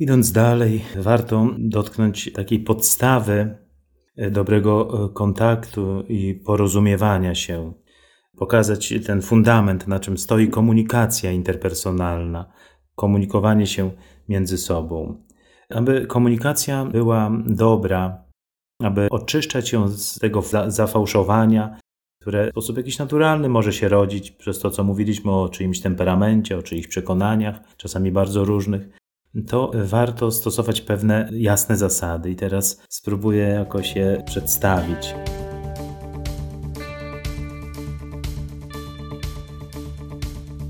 Idąc dalej, warto dotknąć takiej podstawy e, dobrego e, kontaktu i porozumiewania się, pokazać ten fundament, na czym stoi komunikacja interpersonalna, komunikowanie się między sobą. Aby komunikacja była dobra, aby oczyszczać ją z tego zafałszowania, które w sposób jakiś naturalny może się rodzić przez to, co mówiliśmy o czyimś temperamencie, o czyichś przekonaniach, czasami bardzo różnych, to warto stosować pewne jasne zasady. I teraz spróbuję jakoś je przedstawić.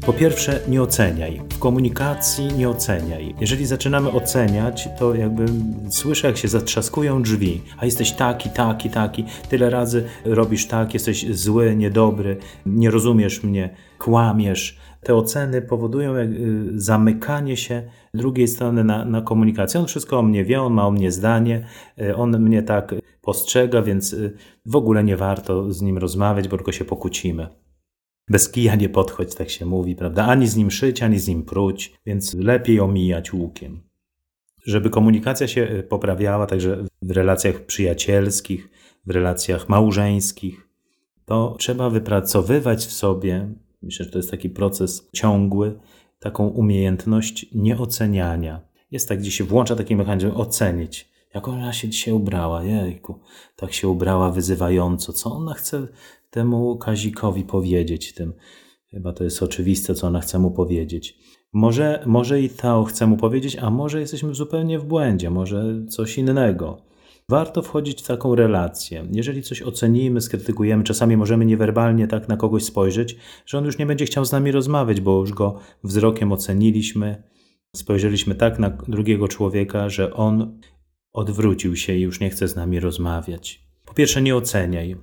Po pierwsze, nie oceniaj. W komunikacji nie oceniaj. Jeżeli zaczynamy oceniać, to jakby słyszę, jak się zatrzaskują drzwi, a jesteś taki, taki, taki, tyle razy robisz tak, jesteś zły, niedobry, nie rozumiesz mnie, kłamiesz. Te oceny powodują y, zamykanie się drugiej strony na, na komunikację. On wszystko o mnie wie, on ma o mnie zdanie, y, on mnie tak postrzega, więc y, w ogóle nie warto z nim rozmawiać, bo tylko się pokłócimy. Bez kija nie podchodź, tak się mówi, prawda? Ani z nim szyć, ani z nim pruć, więc lepiej omijać łukiem. Żeby komunikacja się e, poprawiała, także w relacjach przyjacielskich, w relacjach małżeńskich, to trzeba wypracowywać w sobie, myślę, że to jest taki proces ciągły, taką umiejętność nieoceniania. Jest tak, gdzie się włącza taki mechanizm ocenić. Jak ona się dzisiaj ubrała, jejku, tak się ubrała wyzywająco. Co ona chce temu Kazikowi powiedzieć? Tym, chyba to jest oczywiste, co ona chce mu powiedzieć. Może, może i to chce mu powiedzieć, a może jesteśmy zupełnie w błędzie, może coś innego. Warto wchodzić w taką relację. Jeżeli coś ocenimy, skrytykujemy, czasami możemy niewerbalnie tak na kogoś spojrzeć, że on już nie będzie chciał z nami rozmawiać, bo już go wzrokiem oceniliśmy, spojrzeliśmy tak na drugiego człowieka, że on odwrócił się i już nie chce z nami rozmawiać. Po pierwsze, nie oceniaj.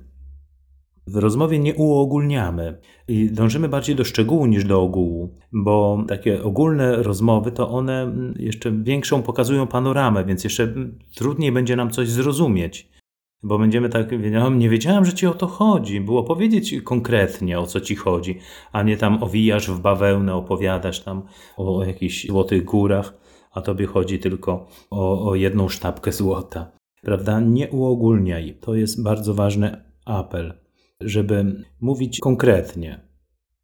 W rozmowie nie uogólniamy i dążymy bardziej do szczegółu niż do ogółu, bo takie ogólne rozmowy to one jeszcze większą pokazują panoramę, więc jeszcze trudniej będzie nam coś zrozumieć. Bo będziemy tak, nie wiedziałem, że ci o to chodzi. Było powiedzieć konkretnie, o co ci chodzi, a nie tam owijasz w bawełnę, opowiadasz tam o jakichś złotych górach, a tobie chodzi tylko o, o jedną sztabkę złota. Prawda? Nie uogólniaj. To jest bardzo ważny apel żeby mówić konkretnie.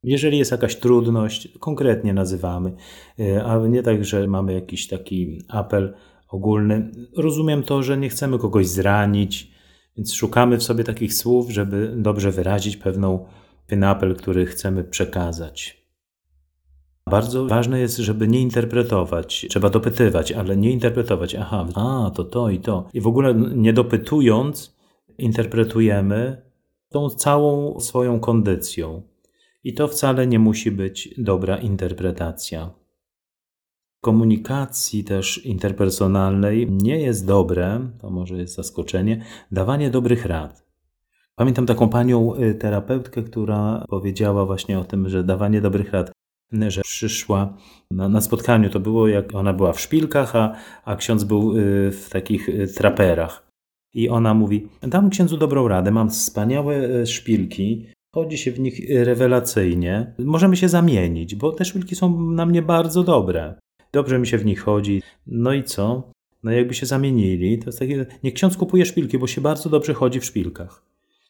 Jeżeli jest jakaś trudność, konkretnie nazywamy, e, a nie tak, że mamy jakiś taki apel ogólny. Rozumiem to, że nie chcemy kogoś zranić, więc szukamy w sobie takich słów, żeby dobrze wyrazić pewną, pewien apel, który chcemy przekazać. Bardzo ważne jest, żeby nie interpretować. Trzeba dopytywać, ale nie interpretować. Aha, a, to to i to. I w ogóle nie dopytując, interpretujemy tą całą swoją kondycją. I to wcale nie musi być dobra interpretacja. Komunikacji też interpersonalnej nie jest dobre, to może jest zaskoczenie, dawanie dobrych rad. Pamiętam taką panią y, terapeutkę, która powiedziała właśnie o tym, że dawanie dobrych rad, że przyszła na, na spotkaniu, to było jak ona była w szpilkach, a, a ksiądz był y, w takich y, traperach. I ona mówi: Dam księdzu dobrą radę, mam wspaniałe e, szpilki, chodzi się w nich rewelacyjnie. Możemy się zamienić, bo te szpilki są na mnie bardzo dobre. Dobrze mi się w nich chodzi. No i co? No jakby się zamienili, to jest takie, niech ksiądz kupuje szpilki, bo się bardzo dobrze chodzi w szpilkach.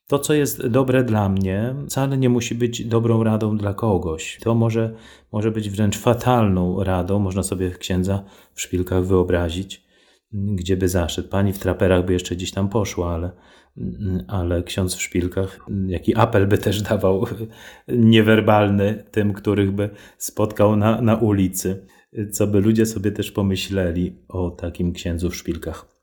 To, co jest dobre dla mnie, wcale nie musi być dobrą radą dla kogoś. To może, może być wręcz fatalną radą, można sobie księdza w szpilkach wyobrazić gdzie by zaszedł. Pani w traperach by jeszcze gdzieś tam poszła, ale, ale ksiądz w szpilkach, jaki apel by też dawał niewerbalny tym, których by spotkał na, na ulicy, co by ludzie sobie też pomyśleli o takim księdzu w szpilkach.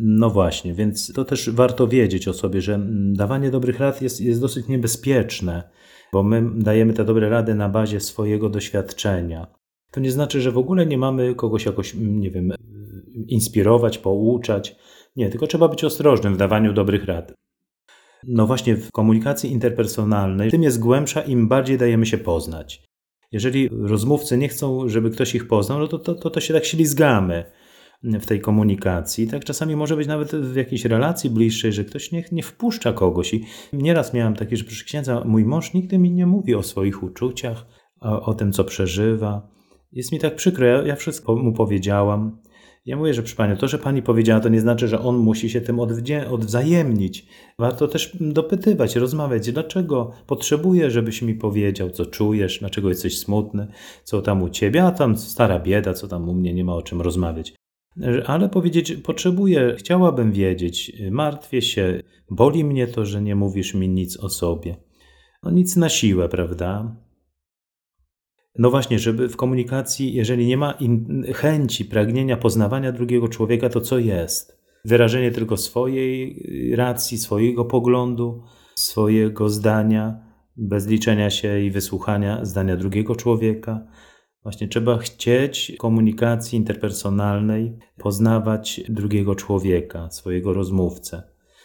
No właśnie, więc to też warto wiedzieć o sobie, że dawanie dobrych rad jest, jest dosyć niebezpieczne, bo my dajemy te dobre rady na bazie swojego doświadczenia. To nie znaczy, że w ogóle nie mamy kogoś jakoś, nie wiem, inspirować, pouczać. Nie, tylko trzeba być ostrożnym w dawaniu dobrych rad. No właśnie, w komunikacji interpersonalnej tym jest głębsza, im bardziej dajemy się poznać. Jeżeli rozmówcy nie chcą, żeby ktoś ich poznał, no to, to, to, to się tak ślizgamy w tej komunikacji. Tak czasami może być nawet w jakiejś relacji bliższej, że ktoś nie, nie wpuszcza kogoś. I nieraz miałem takie, że proszę księdza, mój mąż nigdy mi nie mówi o swoich uczuciach, o, o tym, co przeżywa. Jest mi tak przykro, ja, ja wszystko mu powiedziałam, Ja mówię, że przy Pani, to, że Pani powiedziała, to nie znaczy, że on musi się tym odwdzie- odwzajemnić. Warto też dopytywać, rozmawiać, dlaczego potrzebuję, żebyś mi powiedział, co czujesz, dlaczego jesteś smutny, co tam u Ciebie, a tam stara bieda, co tam u mnie, nie ma o czym rozmawiać. Ale powiedzieć, potrzebuję, chciałabym wiedzieć, martwię się, boli mnie to, że nie mówisz mi nic o sobie. No nic na siłę, prawda? No właśnie, żeby w komunikacji, jeżeli nie ma chęci, pragnienia poznawania drugiego człowieka, to co jest? Wyrażenie tylko swojej racji, swojego poglądu, swojego zdania, bez liczenia się i wysłuchania zdania drugiego człowieka. Właśnie trzeba chcieć komunikacji interpersonalnej, poznawać drugiego człowieka, swojego rozmówcę.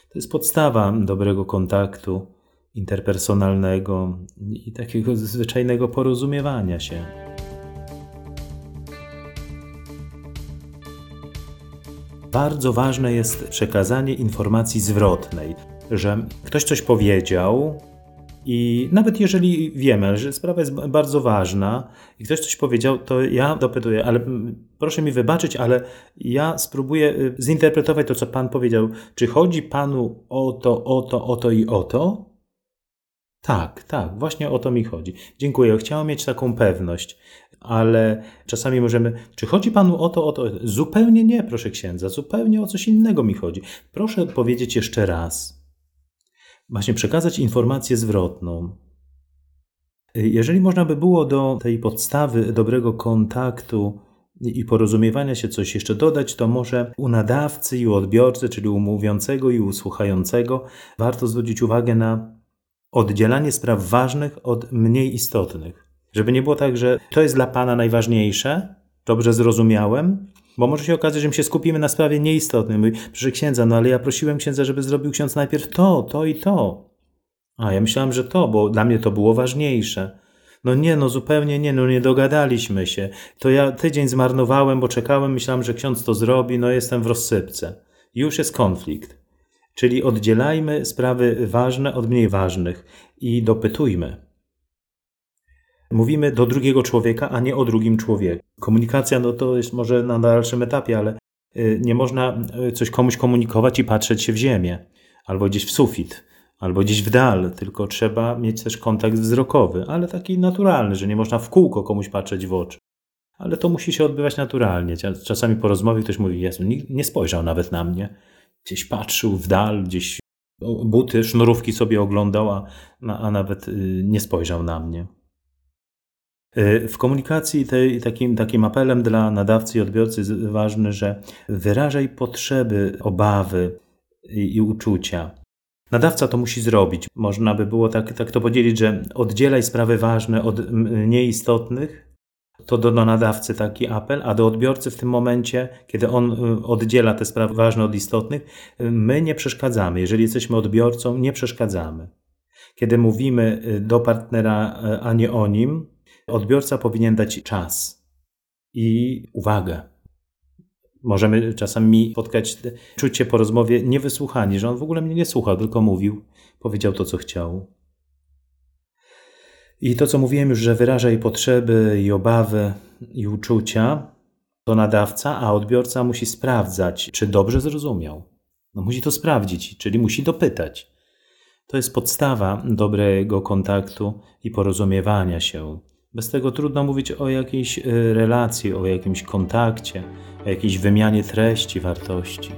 To jest podstawa dobrego kontaktu interpersonalnego i takiego zwyczajnego porozumiewania się. Bardzo ważne jest przekazanie informacji zwrotnej, że ktoś coś powiedział, i nawet jeżeli wiemy, że sprawa jest bardzo ważna i ktoś coś powiedział, to ja dopytuję, ale proszę mi wybaczyć, ale ja spróbuję y, zinterpretować to, co Pan powiedział. Czy chodzi Panu o to, o to, o to i o to? Tak, tak, właśnie o to mi chodzi. Dziękuję. Chciałem mieć taką pewność, ale czasami możemy. Czy chodzi panu o to, o to? Zupełnie nie, proszę księdza, zupełnie o coś innego mi chodzi. Proszę powiedzieć jeszcze raz. Właśnie przekazać informację zwrotną. Jeżeli można by było do tej podstawy dobrego kontaktu i porozumiewania się coś jeszcze dodać, to może u nadawcy i u odbiorcy, czyli u mówiącego i u słuchającego, warto zwrócić uwagę na oddzielanie spraw ważnych od mniej istotnych. Żeby nie było tak, że to jest dla Pana najważniejsze, dobrze zrozumiałem, bo może się okazać, że my się skupimy na sprawie nieistotnej. Mówi, proszę księdza, no ale ja prosiłem księdza, żeby zrobił ksiądz najpierw to, to i to. A ja myślałem, że to, bo dla mnie to było ważniejsze. No nie, no zupełnie nie, no nie dogadaliśmy się. To ja tydzień zmarnowałem, bo czekałem, myślałem, że ksiądz to zrobi, no jestem w rozsypce. Już jest konflikt. Czyli oddzielajmy sprawy ważne od mniej ważnych i dopytujmy. Mówimy do drugiego człowieka, a nie o drugim człowieku. Komunikacja no to jest może na dalszym etapie, ale y, nie można y, coś komuś komunikować i patrzeć się w ziemię, albo gdzieś w sufit, albo gdzieś w dal, tylko trzeba mieć też kontakt wzrokowy, ale taki naturalny, że nie można w kółko komuś patrzeć w oczy. Ale to musi się odbywać naturalnie. Czasami po rozmowie ktoś mówi, Jezu, nie spojrzał nawet na mnie gdzieś patrzył w dal, gdzieś buty, sznurówki sobie oglądał, a, a nawet y, nie spojrzał na mnie. Y, w komunikacji tej, takim, takim apelem dla nadawcy i odbiorcy jest ważne, że wyrażaj potrzeby, obawy i, i uczucia. Nadawca to musi zrobić. Można by było tak, tak to podzielić, że oddzielaj sprawy ważne od mniej istotnych, to do, do nadawcy taki apel, a do odbiorcy w tym momencie, kiedy on y, oddziela te sprawy ważne od istotnych, y, my nie przeszkadzamy. Jeżeli jesteśmy odbiorcą, nie przeszkadzamy. Kiedy mówimy do partnera, a nie o nim, odbiorca powinien dać czas i uwagę. Możemy czasami spotkać czucie po rozmowie niewysłuchani, że on w ogóle mnie nie słuchał, tylko mówił, powiedział to, co chciał. I to, co mówiłem już, że wyraża i potrzeby, i obawy, i uczucia, to nadawca, a odbiorca musi sprawdzać, czy dobrze zrozumiał. No, musi to sprawdzić, czyli musi dopytać. To jest podstawa dobrego kontaktu i porozumiewania się. Bez tego trudno mówić o jakiejś y, relacji, o jakimś kontakcie, o jakiejś wymianie treści, wartości.